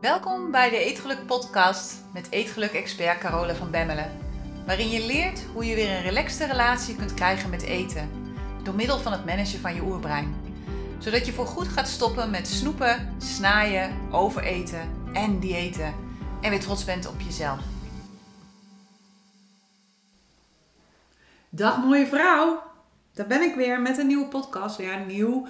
Welkom bij de Eetgeluk podcast met Eetgeluk-expert Carole van Bemmelen. Waarin je leert hoe je weer een relaxte relatie kunt krijgen met eten. Door middel van het managen van je oerbrein. Zodat je voorgoed gaat stoppen met snoepen, snaaien, overeten en diëten. En weer trots bent op jezelf. Dag mooie vrouw, daar ben ik weer met een nieuwe podcast. Ja, nieuw.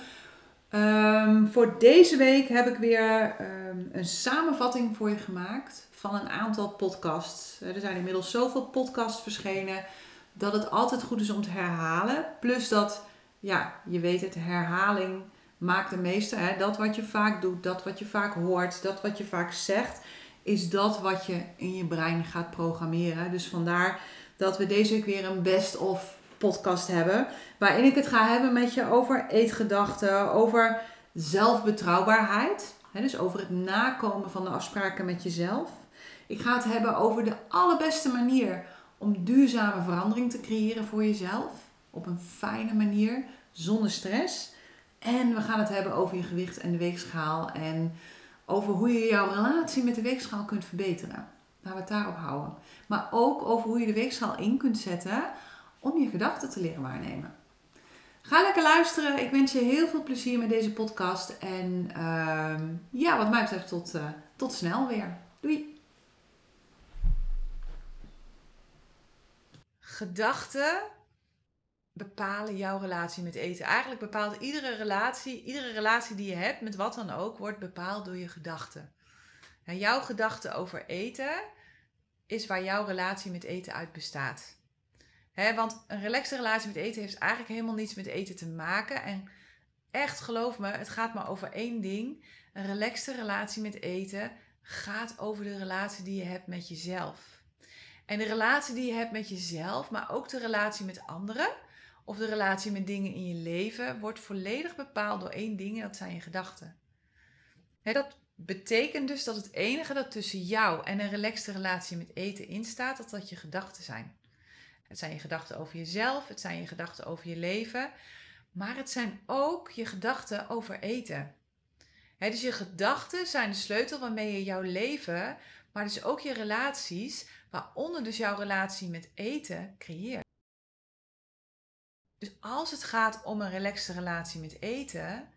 Ehm, voor deze week heb ik weer ehm, een samenvatting voor je gemaakt van een aantal podcasts. Er zijn inmiddels zoveel podcasts verschenen dat het altijd goed is om te herhalen. Plus dat, ja, je weet het, herhaling maakt de meeste. Hè? Dat wat je vaak doet, dat wat je vaak hoort, dat wat je vaak zegt, is dat wat je in je brein gaat programmeren. Dus vandaar dat we deze week weer een best-of podcast hebben. Waarin ik het ga hebben met je over eetgedachten, over zelfbetrouwbaarheid. Hè, dus over het nakomen van de afspraken met jezelf. Ik ga het hebben over de allerbeste manier om duurzame verandering te creëren voor jezelf. Op een fijne manier, zonder stress. En we gaan het hebben over je gewicht en de weegschaal. En over hoe je jouw relatie met de weegschaal kunt verbeteren. Laten we het daarop houden. Maar ook over hoe je de weegschaal in kunt zetten om je gedachten te leren waarnemen. Ga lekker luisteren. Ik wens je heel veel plezier met deze podcast. En uh, ja, wat mij betreft tot, uh, tot snel weer. Doei! Gedachten bepalen jouw relatie met eten. Eigenlijk bepaalt iedere relatie, iedere relatie die je hebt, met wat dan ook, wordt bepaald door je gedachten. En jouw gedachten over eten is waar jouw relatie met eten uit bestaat. Want een relaxte relatie met eten heeft eigenlijk helemaal niets met eten te maken. En echt geloof me, het gaat maar over één ding. Een relaxte relatie met eten gaat over de relatie die je hebt met jezelf. En de relatie die je hebt met jezelf, maar ook de relatie met anderen of de relatie met dingen in je leven, wordt volledig bepaald door één ding en dat zijn je gedachten. dat betekent dus dat het enige dat tussen jou en een relaxte relatie met eten instaat, dat dat je gedachten zijn. Het zijn je gedachten over jezelf, het zijn je gedachten over je leven, maar het zijn ook je gedachten over eten. dus je gedachten zijn de sleutel waarmee je jouw leven, maar dus ook je relaties, waaronder dus jouw relatie met eten, creëert. Dus als het gaat om een relaxte relatie met eten,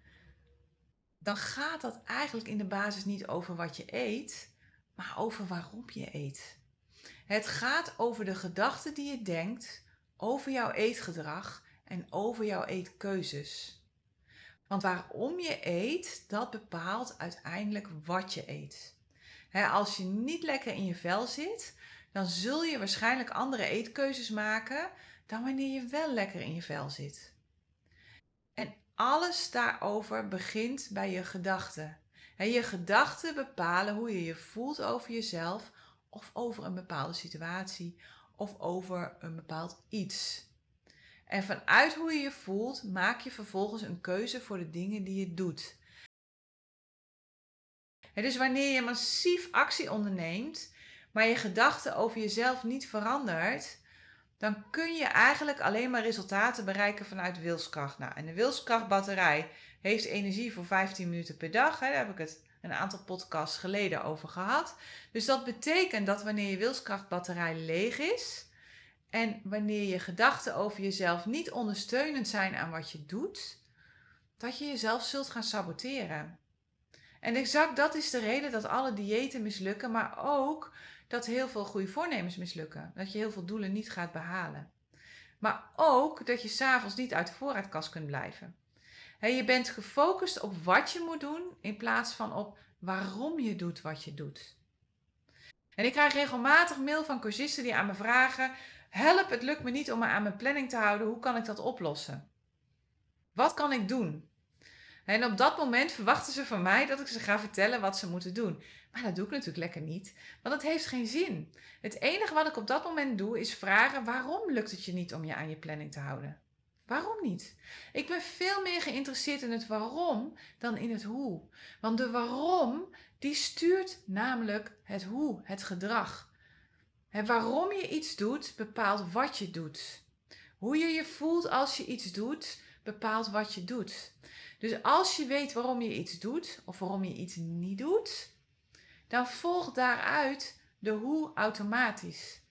dan gaat dat eigenlijk in de basis niet over wat je eet, maar over waarom je eet. Het gaat over de gedachten die je denkt over jouw eetgedrag en over jouw eetkeuzes. Want waarom je eet, dat bepaalt uiteindelijk wat je eet. als je niet lekker in je vel zit, dan zul je waarschijnlijk andere eetkeuzes maken dan wanneer je wel lekker in je vel zit. En alles daarover begint bij je gedachten. je gedachten bepalen hoe je je voelt over jezelf of over een bepaalde situatie of over een bepaald iets. En vanuit hoe je je voelt, maak je vervolgens een keuze voor de dingen die je doet. Dus wanneer je massief actie onderneemt, maar je gedachten over jezelf niet verandert, dan kun je eigenlijk alleen maar resultaten bereiken vanuit wilskracht. Nou, en de wilskrachtbatterij heeft energie voor 15 minuten per dag. Hè, daar heb ik het een aantal podcasts geleden over gehad. Dus dat betekent dat wanneer je wilskrachtbatterij leeg is en wanneer je gedachten over jezelf niet ondersteunend zijn aan wat je doet, dat je jezelf zult gaan saboteren. En exact dat is de reden dat alle diëten mislukken, maar ook dat heel veel goede voornemens mislukken. Dat je heel veel doelen niet gaat behalen. Maar ook dat je s'avonds niet uit de voorraadkast kunt blijven je bent gefocust op wat je moet doen in plaats van op waarom je doet wat je doet. En ik krijg regelmatig mail van cursisten die aan me vragen: Help, het lukt me niet om me aan mijn planning te houden. Hoe kan ik dat oplossen? Wat kan ik doen? En op dat moment verwachten ze van mij dat ik ze ga vertellen wat ze moeten doen. Maar dat doe ik natuurlijk lekker niet, want het heeft geen zin. Het enige wat ik op dat moment doe is vragen: waarom lukt het je niet om je aan je planning te houden? Waarom niet? Ik ben veel meer geïnteresseerd in het waarom dan in het hoe. Want de waarom, die stuurt namelijk het hoe, het gedrag. Het waarom je iets doet, bepaalt wat je doet. Hoe je je voelt als je iets doet, bepaalt wat je doet. Dus als je weet waarom je iets doet of waarom je iets niet doet, dan volgt daaruit de hoe automatisch.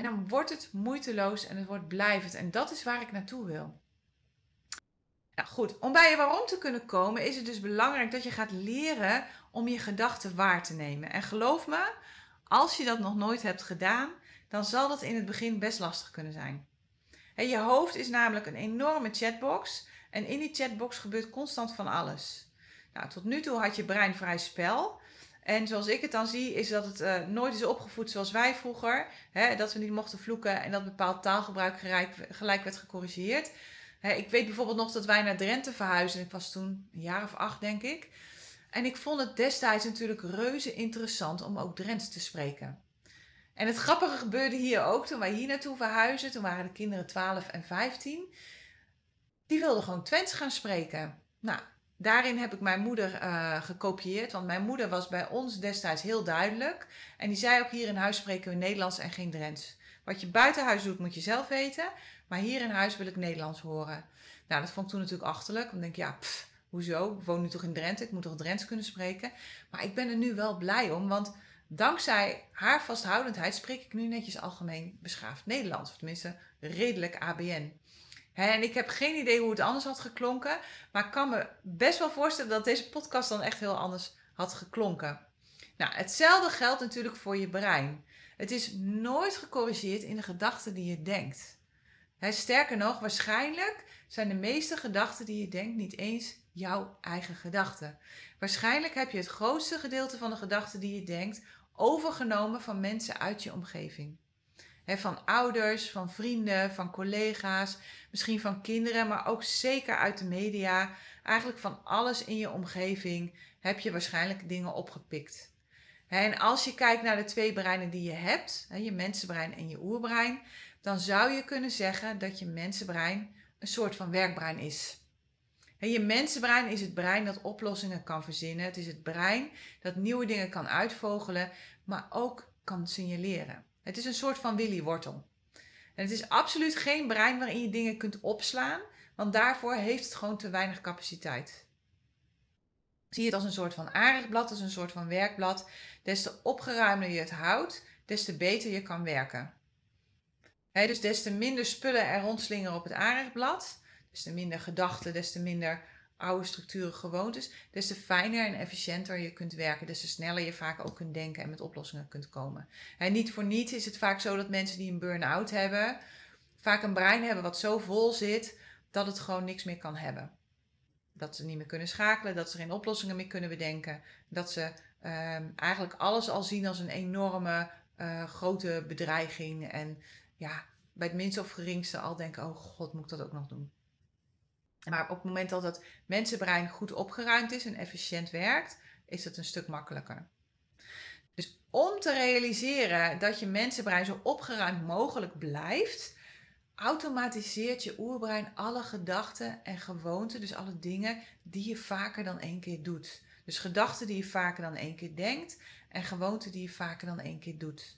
En dan wordt het moeiteloos en het wordt blijvend. En dat is waar ik naartoe wil. Nou goed, om bij je waarom te kunnen komen is het dus belangrijk dat je gaat leren om je gedachten waar te nemen. En geloof me, als je dat nog nooit hebt gedaan, dan zal dat in het begin best lastig kunnen zijn. je hoofd is namelijk een enorme chatbox en in die chatbox gebeurt constant van alles. Nou, tot nu toe had je brein vrij spel. En zoals ik het dan zie, is dat het uh, nooit is opgevoed zoals wij vroeger. Hè, dat we niet mochten vloeken en dat bepaald taalgebruik gelijk, gelijk werd gecorrigeerd. Hè, ik weet bijvoorbeeld nog dat wij naar Drenthe verhuisden. Ik was toen een jaar of acht, denk ik. En ik vond het destijds natuurlijk reuze interessant om ook Drents te spreken. En het grappige gebeurde hier ook toen wij hier naartoe verhuisden. Toen waren de kinderen 12 en 15. Die wilden gewoon Twents gaan spreken. Nou, daarin heb ik mijn moeder uh, gekopieerd. Want mijn moeder was bij ons destijds heel duidelijk. En die zei ook hier in huis spreken we Nederlands en geen Drents. Wat je buiten huis doet moet je zelf weten. Maar hier in huis wil ik Nederlands horen. Nou, dat vond ik toen natuurlijk achterlijk. Want denk ik, ja, pff, hoezo? Ik woon nu toch in Drenthe, ik moet toch Drents kunnen spreken. Maar ik ben er nu wel blij om, want dankzij haar vasthoudendheid spreek ik nu netjes algemeen beschaafd Nederlands. Of tenminste, redelijk ABN. En ik heb geen idee hoe het anders had geklonken. Maar ik kan me best wel voorstellen dat deze podcast dan echt heel anders had geklonken. Nou, hetzelfde geldt natuurlijk voor je brein. Het is nooit gecorrigeerd in de gedachten die je denkt. sterker nog, waarschijnlijk zijn de meeste gedachten die je denkt niet eens jouw eigen gedachten. Waarschijnlijk heb je het grootste gedeelte van de gedachten die je denkt overgenomen van mensen uit je omgeving. Van ouders, van vrienden, van collega's, misschien van kinderen, maar ook zeker uit de media. Eigenlijk van alles in je omgeving heb je waarschijnlijk dingen opgepikt. En als je kijkt naar de twee breinen die je hebt, je mensenbrein en je oerbrein, dan zou je kunnen zeggen dat je mensenbrein een soort van werkbrein is. Je mensenbrein is het brein dat oplossingen kan verzinnen. Het is het brein dat nieuwe dingen kan uitvogelen, maar ook kan signaleren. Het is een soort van Willy Wortel. En het is absoluut geen brein waarin je dingen kunt opslaan, want daarvoor heeft het gewoon te weinig capaciteit. Zie het als een soort van aardigblad, als een soort van werkblad. Des te opgeruimder je het houdt, des te beter je kan werken. dus des te minder spullen er rondslingeren op het aardigblad, Des te minder gedachten, des te minder oude structuren, gewoontes, des te fijner en efficiënter je kunt werken, des te sneller je vaak ook kunt denken en met oplossingen kunt komen. En niet voor niets is het vaak zo dat mensen die een burn-out hebben, vaak een brein hebben wat zo vol zit dat het gewoon niks meer kan hebben. Dat ze niet meer kunnen schakelen, dat ze geen oplossingen meer kunnen bedenken, dat ze ehm, eigenlijk alles al zien als een enorme uh, grote bedreiging en ja, bij het minste of geringste al denken, oh god, moet ik dat ook nog doen. Maar op het moment dat het mensenbrein goed opgeruimd is en efficiënt werkt, is het een stuk makkelijker. Dus om te realiseren dat je mensenbrein zo opgeruimd mogelijk blijft, automatiseert je oerbrein alle gedachten en gewoonten, dus alle dingen die je vaker dan één keer doet. Dus gedachten die je vaker dan één keer denkt en gewoonten die je vaker dan één keer doet.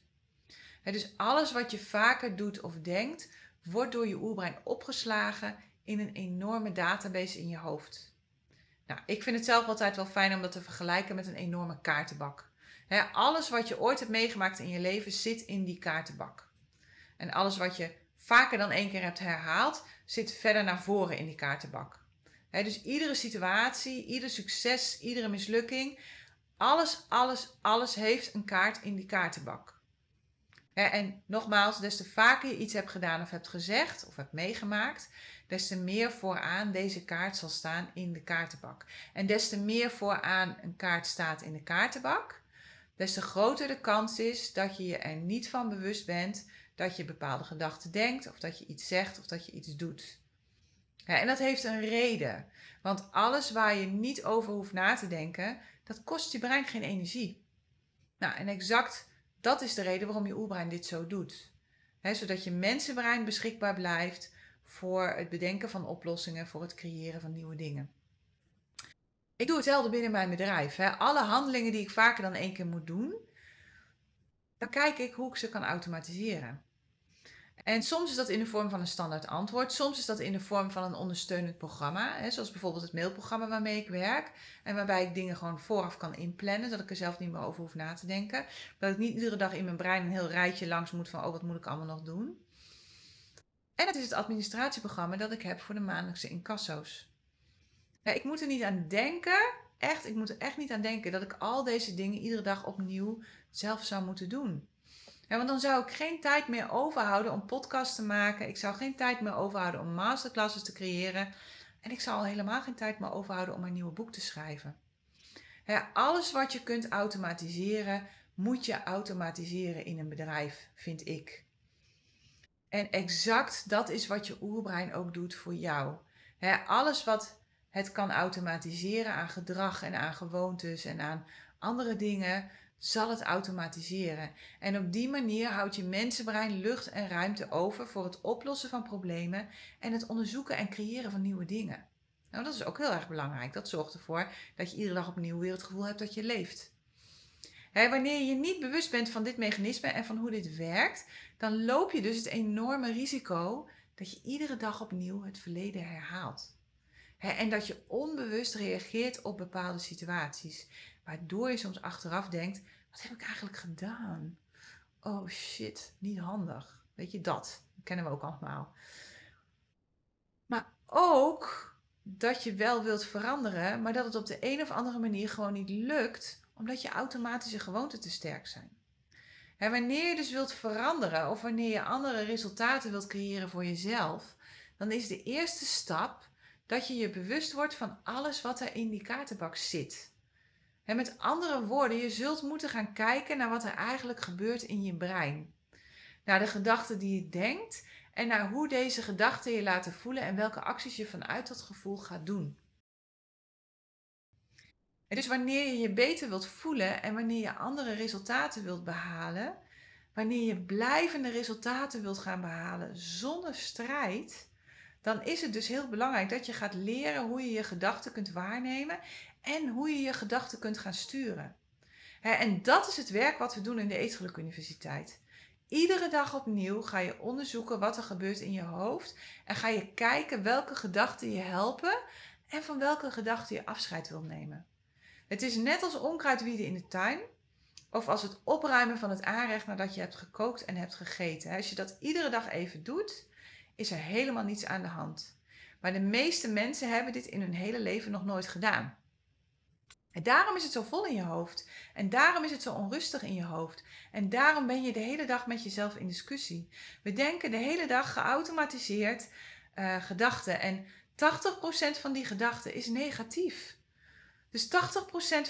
dus alles wat je vaker doet of denkt, wordt door je oerbrein opgeslagen in een enorme database in je hoofd. Nou, ik vind het zelf altijd wel fijn om dat te vergelijken met een enorme kaartenbak. alles wat je ooit hebt meegemaakt in je leven zit in die kaartenbak. En alles wat je vaker dan één keer hebt herhaald, zit verder naar voren in die kaartenbak. dus iedere situatie, ieder succes, iedere mislukking, alles, alles, alles heeft een kaart in die kaartenbak. en nogmaals, des te vaker je iets hebt gedaan of hebt gezegd of hebt meegemaakt, des te meer vooraan deze kaart zal staan in de kaartenbak. En des te meer vooraan een kaart staat in de kaartenbak, des te groter de kans is dat je je er niet van bewust bent dat je bepaalde gedachten denkt, of dat je iets zegt, of dat je iets doet. Ja, en dat heeft een reden. Want alles waar je niet over hoeft na te denken, dat kost je brein geen energie. Nou, en exact dat is de reden waarom je oerbrein dit zo doet. zodat je mensenbrein beschikbaar blijft voor het bedenken van oplossingen, voor het creëren van nieuwe dingen. Ik doe hetzelfde binnen mijn bedrijf. Hè. Alle handelingen die ik vaker dan één keer moet doen, dan kijk ik hoe ik ze kan automatiseren. En soms is dat in de vorm van een standaard antwoord. Soms is dat in de vorm van een ondersteunend programma. Hè, zoals bijvoorbeeld het mailprogramma waarmee ik werk. En waarbij ik dingen gewoon vooraf kan inplannen. Dat ik er zelf niet meer over hoef na te denken. Dat ik niet iedere dag in mijn brein een heel rijtje langs moet van... oh, wat moet ik allemaal nog doen? En het is het administratieprogramma dat ik heb voor de maandelijkse incasso's. Ja, ik moet er niet aan denken, echt, ik moet er echt niet aan denken dat ik al deze dingen iedere dag opnieuw zelf zou moeten doen. Ja, want dan zou ik geen tijd meer overhouden om podcasts te maken. Ik zou geen tijd meer overhouden om masterclasses te creëren. En ik zou al helemaal geen tijd meer overhouden om mijn nieuwe boek te schrijven. Ja, alles wat je kunt automatiseren, moet je automatiseren in een bedrijf, vind ik. En exact dat is wat je oerbrein ook doet voor jou. alles wat het kan automatiseren aan gedrag en aan gewoontes en aan andere dingen, zal het automatiseren. En op die manier houdt je mensenbrein lucht en ruimte over voor het oplossen van problemen en het onderzoeken en creëren van nieuwe dingen. Nou, dat is ook heel erg belangrijk. Dat zorgt ervoor dat je iedere dag opnieuw weer het gevoel hebt dat je leeft. Wanneer je niet bewust bent van dit mechanisme en van hoe dit werkt, dan loop je dus het enorme risico dat je iedere dag opnieuw het verleden herhaalt. en dat je onbewust reageert op bepaalde situaties. Waardoor je soms achteraf denkt: wat heb ik eigenlijk gedaan? Oh shit, niet handig. Weet je dat? Dat kennen we ook allemaal. Maar ook dat je wel wilt veranderen, maar dat het op de een of andere manier gewoon niet lukt, omdat je automatische gewoonten te sterk zijn. Wanneer je dus wilt veranderen of wanneer je andere resultaten wilt creëren voor jezelf, dan is de eerste stap dat je je bewust wordt van alles wat er in die kaartenbak zit. Met andere woorden, je zult moeten gaan kijken naar wat er eigenlijk gebeurt in je brein. Naar de gedachten die je denkt en naar hoe deze gedachten je laten voelen en welke acties je vanuit dat gevoel gaat doen. Dus wanneer je je beter wilt voelen en wanneer je andere resultaten wilt behalen, wanneer je blijvende resultaten wilt gaan behalen zonder strijd, dan is het dus heel belangrijk dat je gaat leren hoe je je gedachten kunt waarnemen en hoe je je gedachten kunt gaan sturen. En dat is het werk wat we doen in de Eetgeluk Universiteit. Iedere dag opnieuw ga je onderzoeken wat er gebeurt in je hoofd en ga je kijken welke gedachten je helpen en van welke gedachten je afscheid wil nemen. Het is net als onkruidwieden in de tuin of als het opruimen van het aanrecht nadat je hebt gekookt en hebt gegeten. Als je dat iedere dag even doet, is er helemaal niets aan de hand. Maar de meeste mensen hebben dit in hun hele leven nog nooit gedaan. En daarom is het zo vol in je hoofd. En daarom is het zo onrustig in je hoofd. En daarom ben je de hele dag met jezelf in discussie. We denken de hele dag geautomatiseerd uh, gedachten. En 80% van die gedachten is negatief. Dus 80%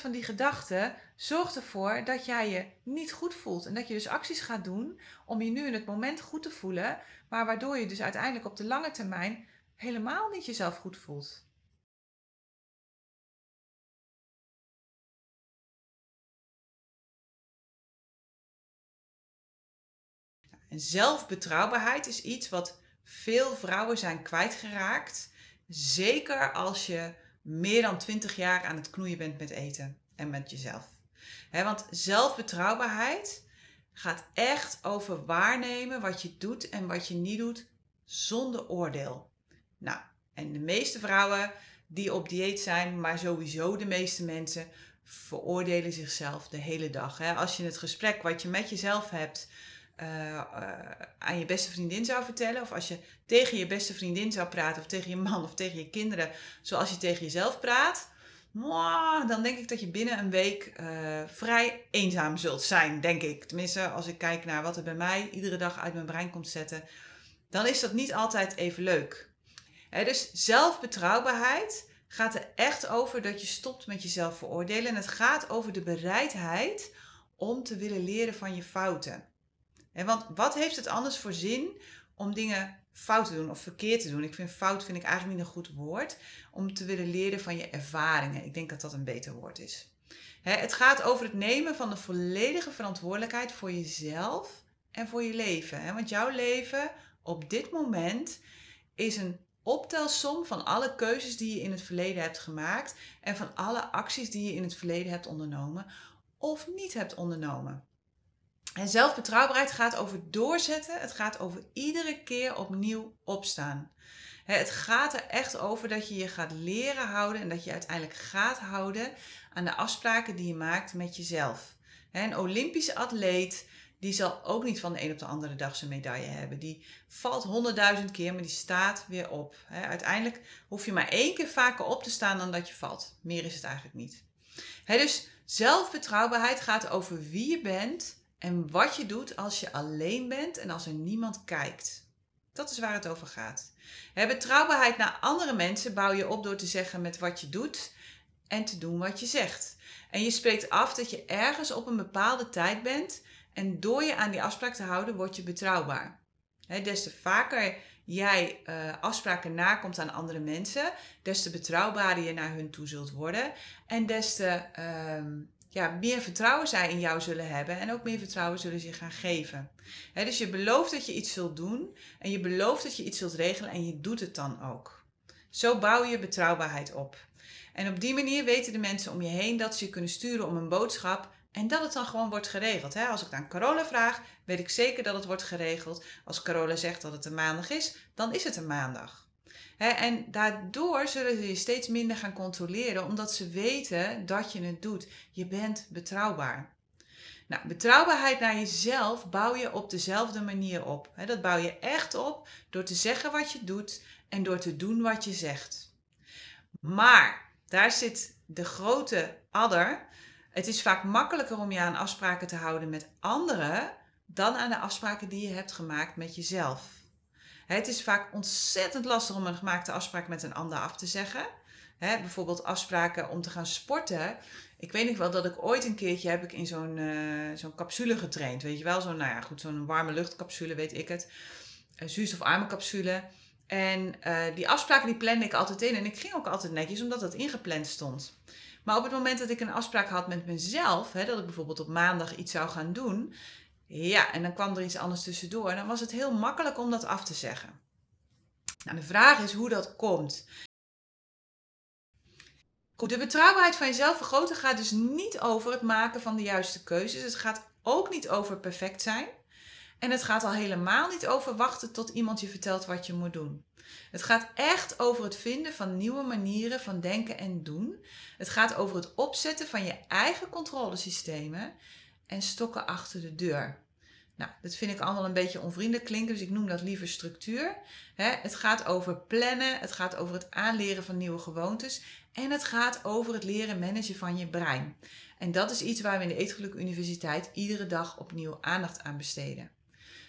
van die gedachten zorgt ervoor dat jij je niet goed voelt. En dat je dus acties gaat doen om je nu in het moment goed te voelen. Maar waardoor je dus uiteindelijk op de lange termijn helemaal niet jezelf goed voelt. En zelfbetrouwbaarheid is iets wat veel vrouwen zijn kwijtgeraakt. Zeker als je meer dan 20 jaar aan het knoeien bent met eten en met jezelf. want zelfbetrouwbaarheid gaat echt over waarnemen wat je doet en wat je niet doet zonder oordeel. Nou, en de meeste vrouwen die op dieet zijn, maar sowieso de meeste mensen, veroordelen zichzelf de hele dag. Als je het gesprek wat je met jezelf hebt uh, aan je beste vriendin zou vertellen, of als je tegen je beste vriendin zou praten, of tegen je man of tegen je kinderen, zoals je tegen jezelf praat, dan denk ik dat je binnen een week uh, vrij eenzaam zult zijn, denk ik. Tenminste, als ik kijk naar wat er bij mij iedere dag uit mijn brein komt zetten, dan is dat niet altijd even leuk. dus zelfbetrouwbaarheid gaat er echt over dat je stopt met jezelf veroordelen. En het gaat over de bereidheid om te willen leren van je fouten. Want wat heeft het anders voor zin om dingen fout te doen of verkeerd te doen? Ik vind fout vind ik eigenlijk niet een goed woord. Om te willen leren van je ervaringen. Ik denk dat dat een beter woord is. het gaat over het nemen van de volledige verantwoordelijkheid voor jezelf en voor je leven. Want jouw leven op dit moment is een optelsom van alle keuzes die je in het verleden hebt gemaakt en van alle acties die je in het verleden hebt ondernomen of niet hebt ondernomen. En zelfbetrouwbaarheid gaat over doorzetten. Het gaat over iedere keer opnieuw opstaan. Het gaat er echt over dat je je gaat leren houden en dat je uiteindelijk gaat houden aan de afspraken die je maakt met jezelf. Een Olympische atleet die zal ook niet van de een op de andere dag zijn medaille hebben. Die valt honderdduizend keer, maar die staat weer op. Uiteindelijk hoef je maar één keer vaker op te staan dan dat je valt. Meer is het eigenlijk niet. Dus zelfbetrouwbaarheid gaat over wie je bent en wat je doet als je alleen bent en als er niemand kijkt. Dat is waar het over gaat. Betrouwbaarheid naar andere mensen bouw je op door te zeggen met wat je doet en te doen wat je zegt. En je spreekt af dat je ergens op een bepaalde tijd bent en door je aan die afspraak te houden, word je betrouwbaar. des te vaker jij uh, afspraken nakomt aan andere mensen, des te betrouwbaarder je naar hun toe zult worden. En des te uh, ja, meer vertrouwen zij in jou zullen hebben en ook meer vertrouwen zullen ze gaan geven. dus je belooft dat je iets zult doen en je belooft dat je iets zult regelen en je doet het dan ook. Zo bouw je betrouwbaarheid op. En op die manier weten de mensen om je heen dat ze je kunnen sturen om een boodschap en dat het dan gewoon wordt geregeld. Als ik aan Carola vraag, weet ik zeker dat het wordt geregeld. Als Carola zegt dat het een maandag is, dan is het een maandag. En daardoor zullen ze je steeds minder gaan controleren, omdat ze weten dat je het doet. Je bent betrouwbaar. Nou, betrouwbaarheid naar jezelf bouw je op dezelfde manier op. Dat bouw je echt op door te zeggen wat je doet en door te doen wat je zegt. Maar daar zit de grote adder. Het is vaak makkelijker om je aan afspraken te houden met anderen dan aan de afspraken die je hebt gemaakt met jezelf. Het is vaak ontzettend lastig om een gemaakte afspraak met een ander af te zeggen. bijvoorbeeld afspraken om te gaan sporten. Ik weet nog wel dat ik ooit een keertje heb ik in zo'n uh, zo'n capsule getraind. Weet je wel, zo'n nou ja, goed, zo'n warme luchtcapsule, weet ik het. Een zuurstofarme capsule. En uh, die afspraken die plande ik altijd in. En ik ging ook altijd netjes, omdat dat ingepland stond. Maar op het moment dat ik een afspraak had met mezelf, dat ik bijvoorbeeld op maandag iets zou gaan doen, ja, en dan kwam er iets anders tussendoor, dan was het heel makkelijk om dat af te zeggen. Nou, de vraag is hoe dat komt. Goed, de betrouwbaarheid van jezelf vergroten gaat dus niet over het maken van de juiste keuzes. Het gaat ook niet over perfect zijn. En het gaat al helemaal niet over wachten tot iemand je vertelt wat je moet doen. Het gaat echt over het vinden van nieuwe manieren van denken en doen. Het gaat over het opzetten van je eigen controlesystemen en stokken achter de deur. Nou, dat vind ik allemaal een beetje onvriendelijk klinken, dus ik noem dat liever structuur. het gaat over plannen, het gaat over het aanleren van nieuwe gewoontes en het gaat over het leren managen van je brein. En dat is iets waar we in de Eetgeluk Universiteit iedere dag opnieuw aandacht aan besteden.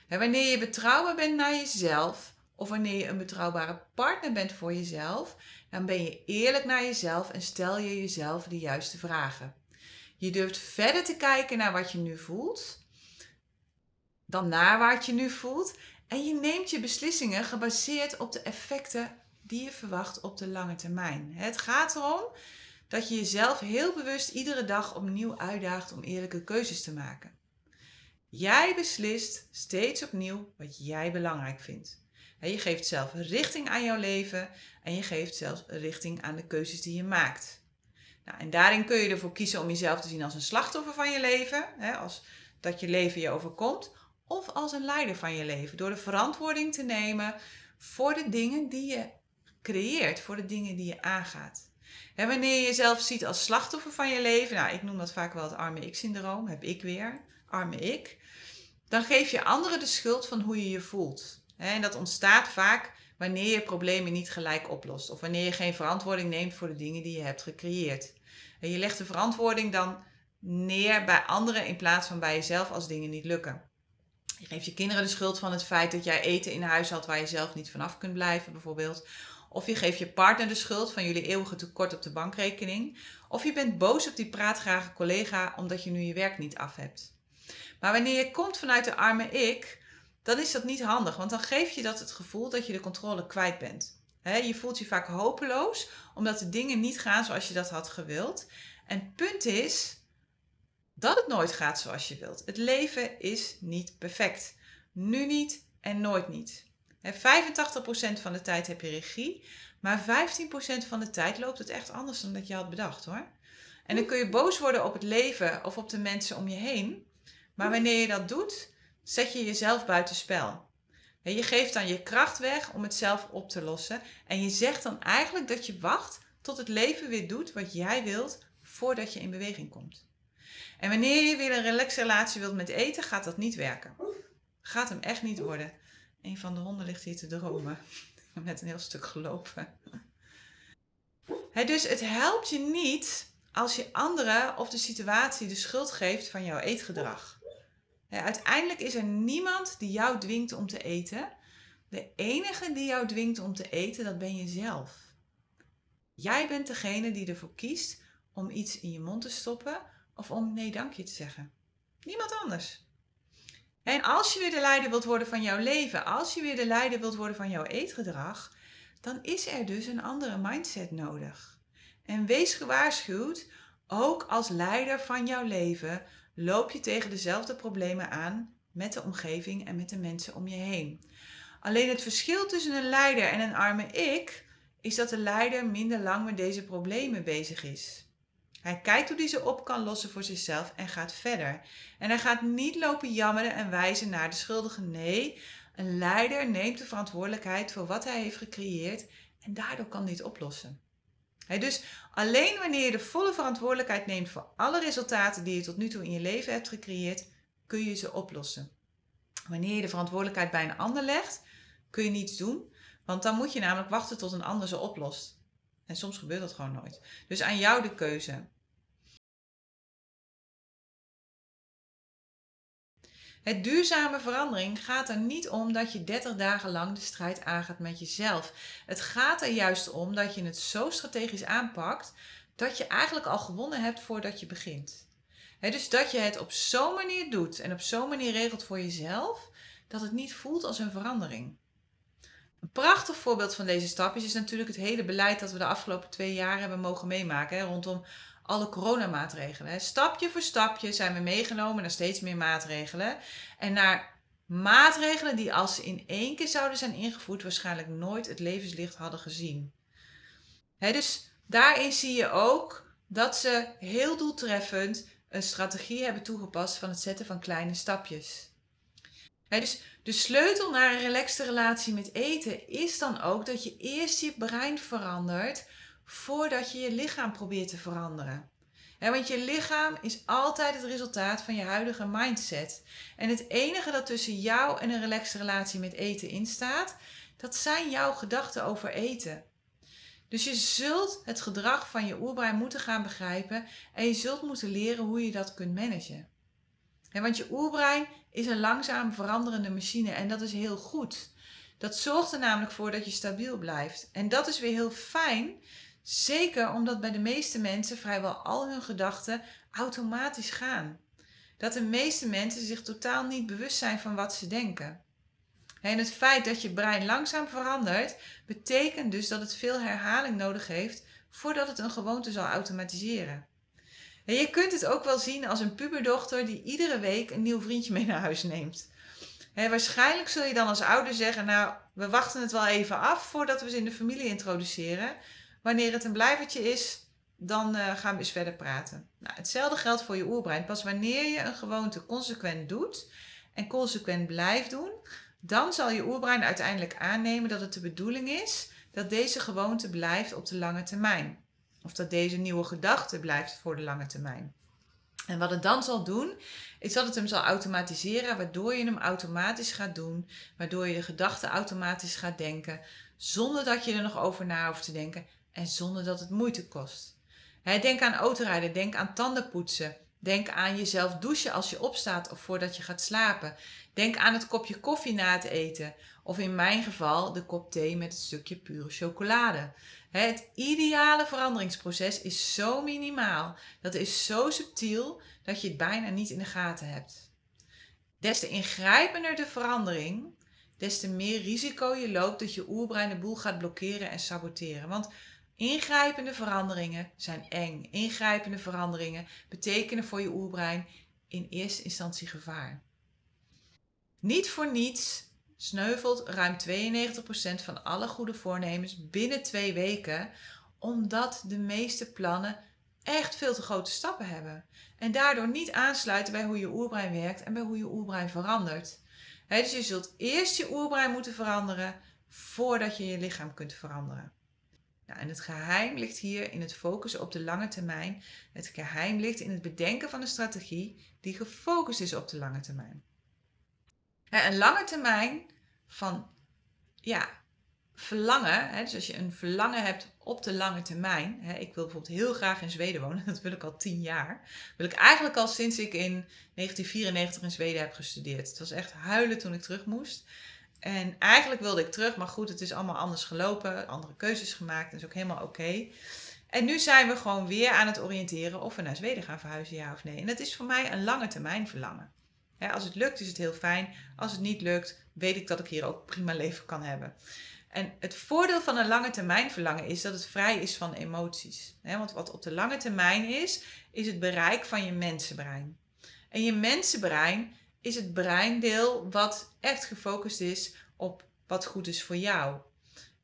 wanneer je betrouwbaar bent naar jezelf, of wanneer je een betrouwbare partner bent voor jezelf, dan ben je eerlijk naar jezelf en stel je jezelf de juiste vragen. Je durft verder te kijken naar wat je nu voelt, dan naar wat je nu voelt. En je neemt je beslissingen gebaseerd op de effecten die je verwacht op de lange termijn. Het gaat erom dat je jezelf heel bewust iedere dag opnieuw uitdaagt om eerlijke keuzes te maken. Jij beslist steeds opnieuw wat jij belangrijk vindt. Je geeft zelf richting aan jouw leven en je geeft zelfs richting aan de keuzes die je maakt. Nou, en daarin kun je ervoor kiezen om jezelf te zien als een slachtoffer van je leven, hè, als dat je leven je overkomt, of als een leider van je leven, door de verantwoording te nemen voor de dingen die je creëert, voor de dingen die je aangaat. En wanneer je jezelf ziet als slachtoffer van je leven, nou, ik noem dat vaak wel het arme ik-syndroom, heb ik weer, arme ik, dan geef je anderen de schuld van hoe je je voelt. En dat ontstaat vaak wanneer je problemen niet gelijk oplost. Of wanneer je geen verantwoording neemt voor de dingen die je hebt gecreëerd. En je legt de verantwoording dan neer bij anderen in plaats van bij jezelf als dingen niet lukken. Je geeft je kinderen de schuld van het feit dat jij eten in huis had waar je zelf niet vanaf kunt blijven, bijvoorbeeld. Of je geeft je partner de schuld van jullie eeuwige tekort op de bankrekening. Of je bent boos op die praatgrage collega omdat je nu je werk niet af hebt. Maar wanneer je komt vanuit de arme ik, dan is dat niet handig. Want dan geef je dat het gevoel dat je de controle kwijt bent. je voelt je vaak hopeloos omdat de dingen niet gaan zoals je dat had gewild. En punt is dat het nooit gaat zoals je wilt. Het leven is niet perfect. Nu niet en nooit niet. 85% van de tijd heb je regie, maar 15% van de tijd loopt het echt anders dan dat je had bedacht hoor. En dan kun je boos worden op het leven of op de mensen om je heen. Maar wanneer je dat doet, zet je jezelf buitenspel. Je geeft dan je kracht weg om het zelf op te lossen. En je zegt dan eigenlijk dat je wacht tot het leven weer doet wat jij wilt voordat je in beweging komt. En wanneer je weer een relaxe relatie wilt met eten, gaat dat niet werken. Gaat hem echt niet worden. Een van de honden ligt hier te dromen. Met een heel stuk gelopen. dus het helpt je niet als je anderen of de situatie de schuld geeft van jouw eetgedrag. uiteindelijk is er niemand die jou dwingt om te eten. De enige die jou dwingt om te eten, dat ben je zelf. Jij bent degene die ervoor kiest om iets in je mond te stoppen of om nee dankje te zeggen. Niemand anders. En als je weer de leider wilt worden van jouw leven, als je weer de leider wilt worden van jouw eetgedrag, dan is er dus een andere mindset nodig. En wees gewaarschuwd, ook als leider van jouw leven loop je tegen dezelfde problemen aan met de omgeving en met de mensen om je heen. Alleen het verschil tussen een leider en een arme ik is dat de leider minder lang met deze problemen bezig is. Hij kijkt hoe hij ze op kan lossen voor zichzelf en gaat verder. En hij gaat niet lopen jammeren en wijzen naar de schuldige. Nee, een leider neemt de verantwoordelijkheid voor wat hij heeft gecreëerd en daardoor kan dit oplossen. dus alleen wanneer je de volle verantwoordelijkheid neemt voor alle resultaten die je tot nu toe in je leven hebt gecreëerd, kun je ze oplossen. Wanneer je de verantwoordelijkheid bij een ander legt, kun je niets doen, want dan moet je namelijk wachten tot een ander ze oplost. En soms gebeurt dat gewoon nooit. Dus aan jou de keuze. Het duurzame verandering gaat er niet om dat je 30 dagen lang de strijd aangaat met jezelf. Het gaat er juist om dat je het zo strategisch aanpakt dat je eigenlijk al gewonnen hebt voordat je begint. dus dat je het op zo'n manier doet en op zo'n manier regelt voor jezelf dat het niet voelt als een verandering. Een prachtig voorbeeld van deze stapjes is natuurlijk het hele beleid dat we de afgelopen twee jaar hebben mogen meemaken rondom alle coronamaatregelen. Stapje voor stapje zijn we meegenomen naar steeds meer maatregelen. En naar maatregelen die als ze in één keer zouden zijn ingevoerd, waarschijnlijk nooit het levenslicht hadden gezien. dus daarin zie je ook dat ze heel doeltreffend een strategie hebben toegepast van het zetten van kleine stapjes. dus de sleutel naar een relaxte relatie met eten is dan ook dat je eerst je brein verandert voordat je je lichaam probeert te veranderen. want je lichaam is altijd het resultaat van je huidige mindset. En het enige dat tussen jou en een relaxte relatie met eten instaat, dat zijn jouw gedachten over eten. Dus je zult het gedrag van je oerbrein moeten gaan begrijpen en je zult moeten leren hoe je dat kunt managen. want je oerbrein is een langzaam veranderende machine en dat is heel goed. Dat zorgt er namelijk voor dat je stabiel blijft. En dat is weer heel fijn, Zeker omdat bij de meeste mensen vrijwel al hun gedachten automatisch gaan. Dat de meeste mensen zich totaal niet bewust zijn van wat ze denken. En het feit dat je brein langzaam verandert, betekent dus dat het veel herhaling nodig heeft voordat het een gewoonte zal automatiseren. En je kunt het ook wel zien als een puberdochter die iedere week een nieuw vriendje mee naar huis neemt. waarschijnlijk zul je dan als ouder zeggen: Nou, we wachten het wel even af voordat we ze in de familie introduceren. Wanneer het een blijvertje is, dan uh, gaan we eens verder praten. Nou, hetzelfde geldt voor je oerbrein. Pas wanneer je een gewoonte consequent doet en consequent blijft doen, dan zal je oerbrein uiteindelijk aannemen dat het de bedoeling is dat deze gewoonte blijft op de lange termijn. Of dat deze nieuwe gedachte blijft voor de lange termijn. En wat het dan zal doen, is dat het hem zal automatiseren, waardoor je hem automatisch gaat doen, waardoor je de gedachten automatisch gaat denken, zonder dat je er nog over na hoeft te denken en zonder dat het moeite kost. denk aan autorijden, denk aan tandenpoetsen. Denk aan jezelf douchen als je opstaat of voordat je gaat slapen. Denk aan het kopje koffie na het eten. Of in mijn geval de kop thee met het stukje pure chocolade. Het ideale veranderingsproces is zo minimaal. Dat is zo subtiel dat je het bijna niet in de gaten hebt. Des te ingrijpender de verandering, des te meer risico je loopt dat je oerbrein de boel gaat blokkeren en saboteren. Want Ingrijpende veranderingen zijn eng. Ingrijpende veranderingen betekenen voor je oerbrein in eerste instantie gevaar. Niet voor niets sneuvelt ruim 92% van alle goede voornemens binnen twee weken, omdat de meeste plannen echt veel te grote stappen hebben. En daardoor niet aansluiten bij hoe je oerbrein werkt en bij hoe je oerbrein verandert. dus je zult eerst je oerbrein moeten veranderen voordat je je lichaam kunt veranderen. Nou, en het geheim ligt hier in het focussen op de lange termijn. Het geheim ligt in het bedenken van een strategie die gefocust is op de lange termijn. Een lange termijn van ja, verlangen, dus als je een verlangen hebt op de lange termijn. Ik wil bijvoorbeeld heel graag in Zweden wonen, dat wil ik al tien jaar. Wil ik eigenlijk al sinds ik in 1994 in Zweden heb gestudeerd. Het was echt huilen toen ik terug moest. En eigenlijk wilde ik terug, maar goed, het is allemaal anders gelopen, andere keuzes gemaakt, dat is ook helemaal oké. En nu zijn we gewoon weer aan het oriënteren of we naar Zweden gaan verhuizen, ja of nee. En dat is voor mij een lange termijn verlangen. als het lukt, is het heel fijn. Als het niet lukt, weet ik dat ik hier ook prima leven kan hebben. En het voordeel van een lange termijn verlangen is dat het vrij is van emoties. want wat op de lange termijn is, is het bereik van je mensenbrein. En je mensenbrein is het breindeel wat echt gefocust is op wat goed is voor jou.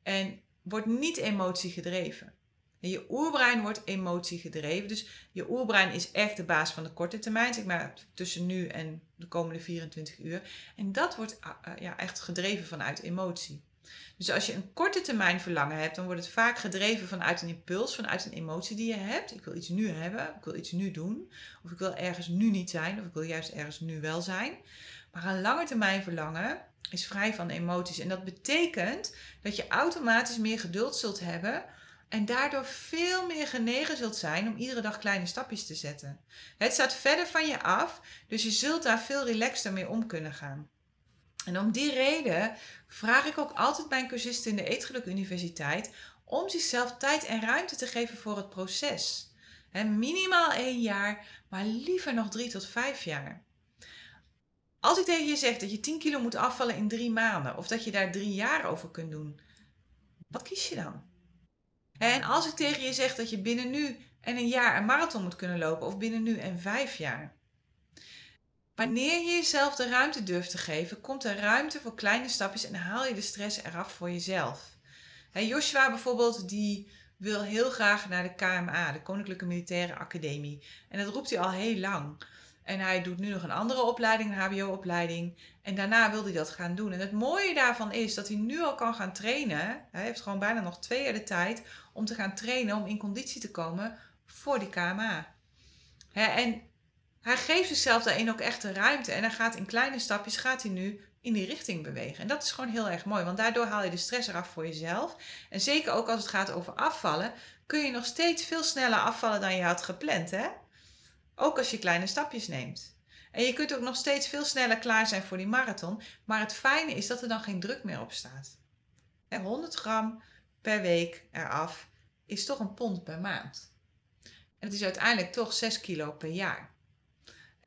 En wordt niet emotie gedreven. je oerbrein wordt emotie gedreven. Dus je oerbrein is echt de baas van de korte termijn, zeg maar tussen nu en de komende 24 uur. En dat wordt ah, ah, ja, echt gedreven vanuit emotie. Dus als je een korte termijn verlangen hebt, dan wordt het vaak gedreven vanuit een impuls, vanuit een emotie die je hebt. Ik wil iets nu hebben, ik wil iets nu doen, of ik wil ergens nu niet zijn, of ik wil juist ergens nu wel zijn. Maar een lange termijn verlangen is vrij van emoties. En dat betekent dat je automatisch meer geduld zult hebben en daardoor veel meer genegen zult zijn om iedere dag kleine stapjes te zetten. Het staat verder van je af, dus je zult daar veel relaxter mee om kunnen gaan. En om die reden vraag ik ook altijd mijn cursisten in de Eetgeluk Universiteit om zichzelf tijd en ruimte te geven voor het proces. minimaal één jaar, maar liever nog drie tot vijf jaar. Als ik tegen je zeg dat je 10 kilo moet afvallen in drie maanden, of dat je daar drie jaar over kunt doen, wat kies je dan? En als ik tegen je zeg dat je binnen nu en een jaar een marathon moet kunnen lopen, of binnen nu en vijf jaar, Wanneer je jezelf de ruimte durft te geven, komt er ruimte voor kleine stapjes en haal je de stress eraf voor jezelf. Joshua bijvoorbeeld, die wil heel graag naar de KMA, de Koninklijke Militaire Academie. En dat roept hij al heel lang. En hij doet nu nog een andere opleiding, een HBO-opleiding. En daarna wil hij dat gaan doen. En het mooie daarvan is dat hij nu al kan gaan trainen. Hij heeft gewoon bijna nog twee jaar de tijd om te gaan trainen, om in conditie te komen voor die KMA. En hij geeft zichzelf daarin ook echt de ruimte. En hij gaat in kleine stapjes, gaat hij nu in die richting bewegen. En dat is gewoon heel erg mooi, want daardoor haal je de stress eraf voor jezelf. En zeker ook als het gaat over afvallen, kun je nog steeds veel sneller afvallen dan je had gepland. Hè? Ook als je kleine stapjes neemt. En je kunt ook nog steeds veel sneller klaar zijn voor die marathon. Maar het fijne is dat er dan geen druk meer op staat. 100 gram per week eraf is toch een pond per maand. En het is uiteindelijk toch 6 kilo per jaar.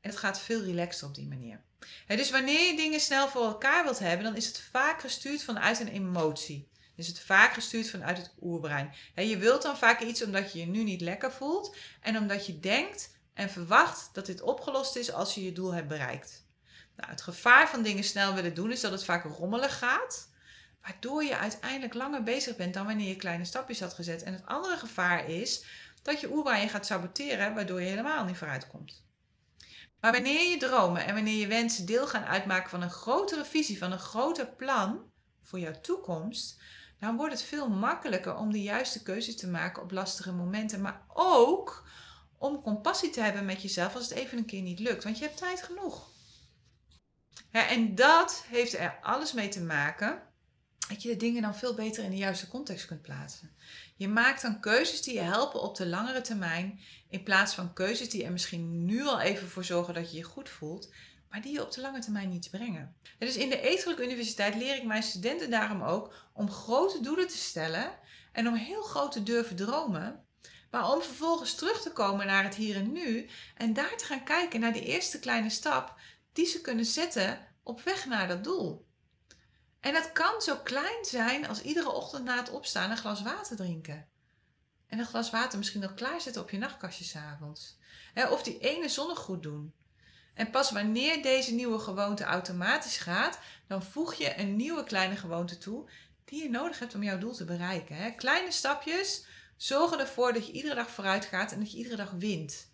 En het gaat veel relaxter op die manier. dus wanneer je dingen snel voor elkaar wilt hebben, dan is het vaak gestuurd vanuit een emotie. Is het vaak gestuurd vanuit het oerbrein. je wilt dan vaak iets omdat je je nu niet lekker voelt en omdat je denkt en verwacht dat dit opgelost is als je je doel hebt bereikt. Nou, het gevaar van dingen snel willen doen is dat het vaak rommelig gaat, waardoor je uiteindelijk langer bezig bent dan wanneer je kleine stapjes had gezet. En het andere gevaar is dat je oerbrein je gaat saboteren, waardoor je helemaal niet vooruit komt. Maar wanneer je dromen en wanneer je wensen deel gaan uitmaken van een grotere visie, van een groter plan voor jouw toekomst, dan wordt het veel makkelijker om de juiste keuzes te maken op lastige momenten, maar ook om compassie te hebben met jezelf als het even een keer niet lukt, want je hebt tijd genoeg. Ja, en dat heeft er alles mee te maken dat je de dingen dan veel beter in de juiste context kunt plaatsen. Je maakt dan keuzes die je helpen op de langere termijn, in plaats van keuzes die er misschien nu al even voor zorgen dat je je goed voelt, maar die je op de lange termijn niets brengen. En dus in de Eetgelijke Universiteit leer ik mijn studenten daarom ook om grote doelen te stellen en om heel groot te durven dromen, maar om vervolgens terug te komen naar het hier en nu en daar te gaan kijken naar de eerste kleine stap die ze kunnen zetten op weg naar dat doel. En dat kan zo klein zijn als iedere ochtend na het opstaan een glas water drinken. En een glas water misschien nog klaarzetten op je nachtkastje s'avonds. Of die ene zonnegoed doen. En pas wanneer deze nieuwe gewoonte automatisch gaat, dan voeg je een nieuwe kleine gewoonte toe die je nodig hebt om jouw doel te bereiken. Kleine stapjes zorgen ervoor dat je iedere dag vooruit gaat en dat je iedere dag wint.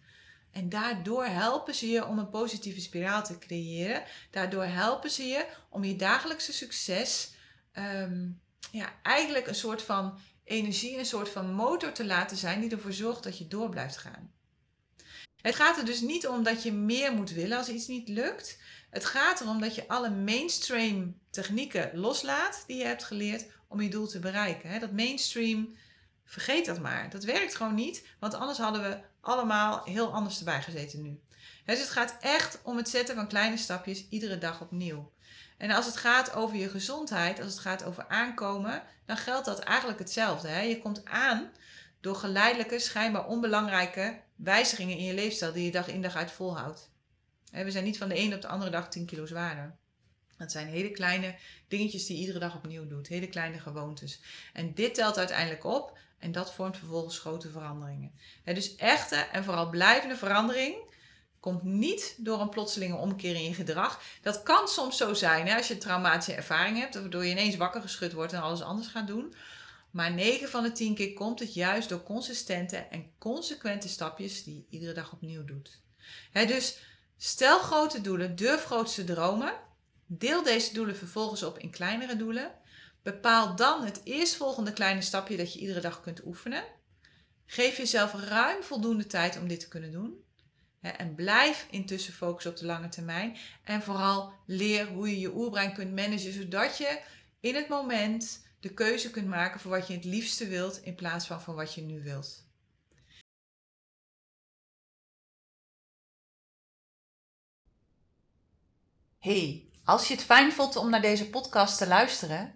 En daardoor helpen ze je om een positieve spiraal te creëren. Daardoor helpen ze je om je dagelijkse succes ehm, ja, eigenlijk een soort van energie, een soort van motor te laten zijn die ervoor zorgt dat je door blijft gaan. Het gaat er dus niet om dat je meer moet willen als iets niet lukt. Het gaat erom dat je alle mainstream technieken loslaat die je hebt geleerd om je doel te bereiken. Dat mainstream, vergeet dat maar. Dat werkt gewoon niet, want anders hadden we allemaal heel anders erbij gezeten nu. Dus het gaat echt om het zetten van kleine stapjes iedere dag opnieuw. En als het gaat over je gezondheid, als het gaat over aankomen, dan geldt dat eigenlijk hetzelfde. Hè? Je komt aan door geleidelijke, schijnbaar onbelangrijke wijzigingen in je leefstijl die je dag in dag uit volhoudt. We zijn niet van de ene op de andere dag 10 kilo zwaarder. Dat zijn hele kleine dingetjes die je iedere dag opnieuw doet. Hele kleine gewoontes. En dit telt uiteindelijk op en dat vormt vervolgens grote veranderingen. dus echte en vooral blijvende verandering komt niet door een plotselinge omkeer in je gedrag. Dat kan soms zo zijn als je traumatische ervaring hebt, waardoor je ineens wakker geschud wordt en alles anders gaat doen. Maar 9 van de 10 keer komt het juist door consistente en consequente stapjes die je iedere dag opnieuw doet. dus stel grote doelen, durf grootste dromen. Deel deze doelen vervolgens op in kleinere doelen. Bepaal dan het eerstvolgende kleine stapje dat je iedere dag kunt oefenen. Geef jezelf ruim voldoende tijd om dit te kunnen doen. En blijf intussen focussen op de lange termijn. En vooral leer hoe je je oerbrein kunt managen, zodat je in het moment de keuze kunt maken voor wat je het liefste wilt in plaats van voor wat je nu wilt. Hey, als je het fijn vond om naar deze podcast te luisteren,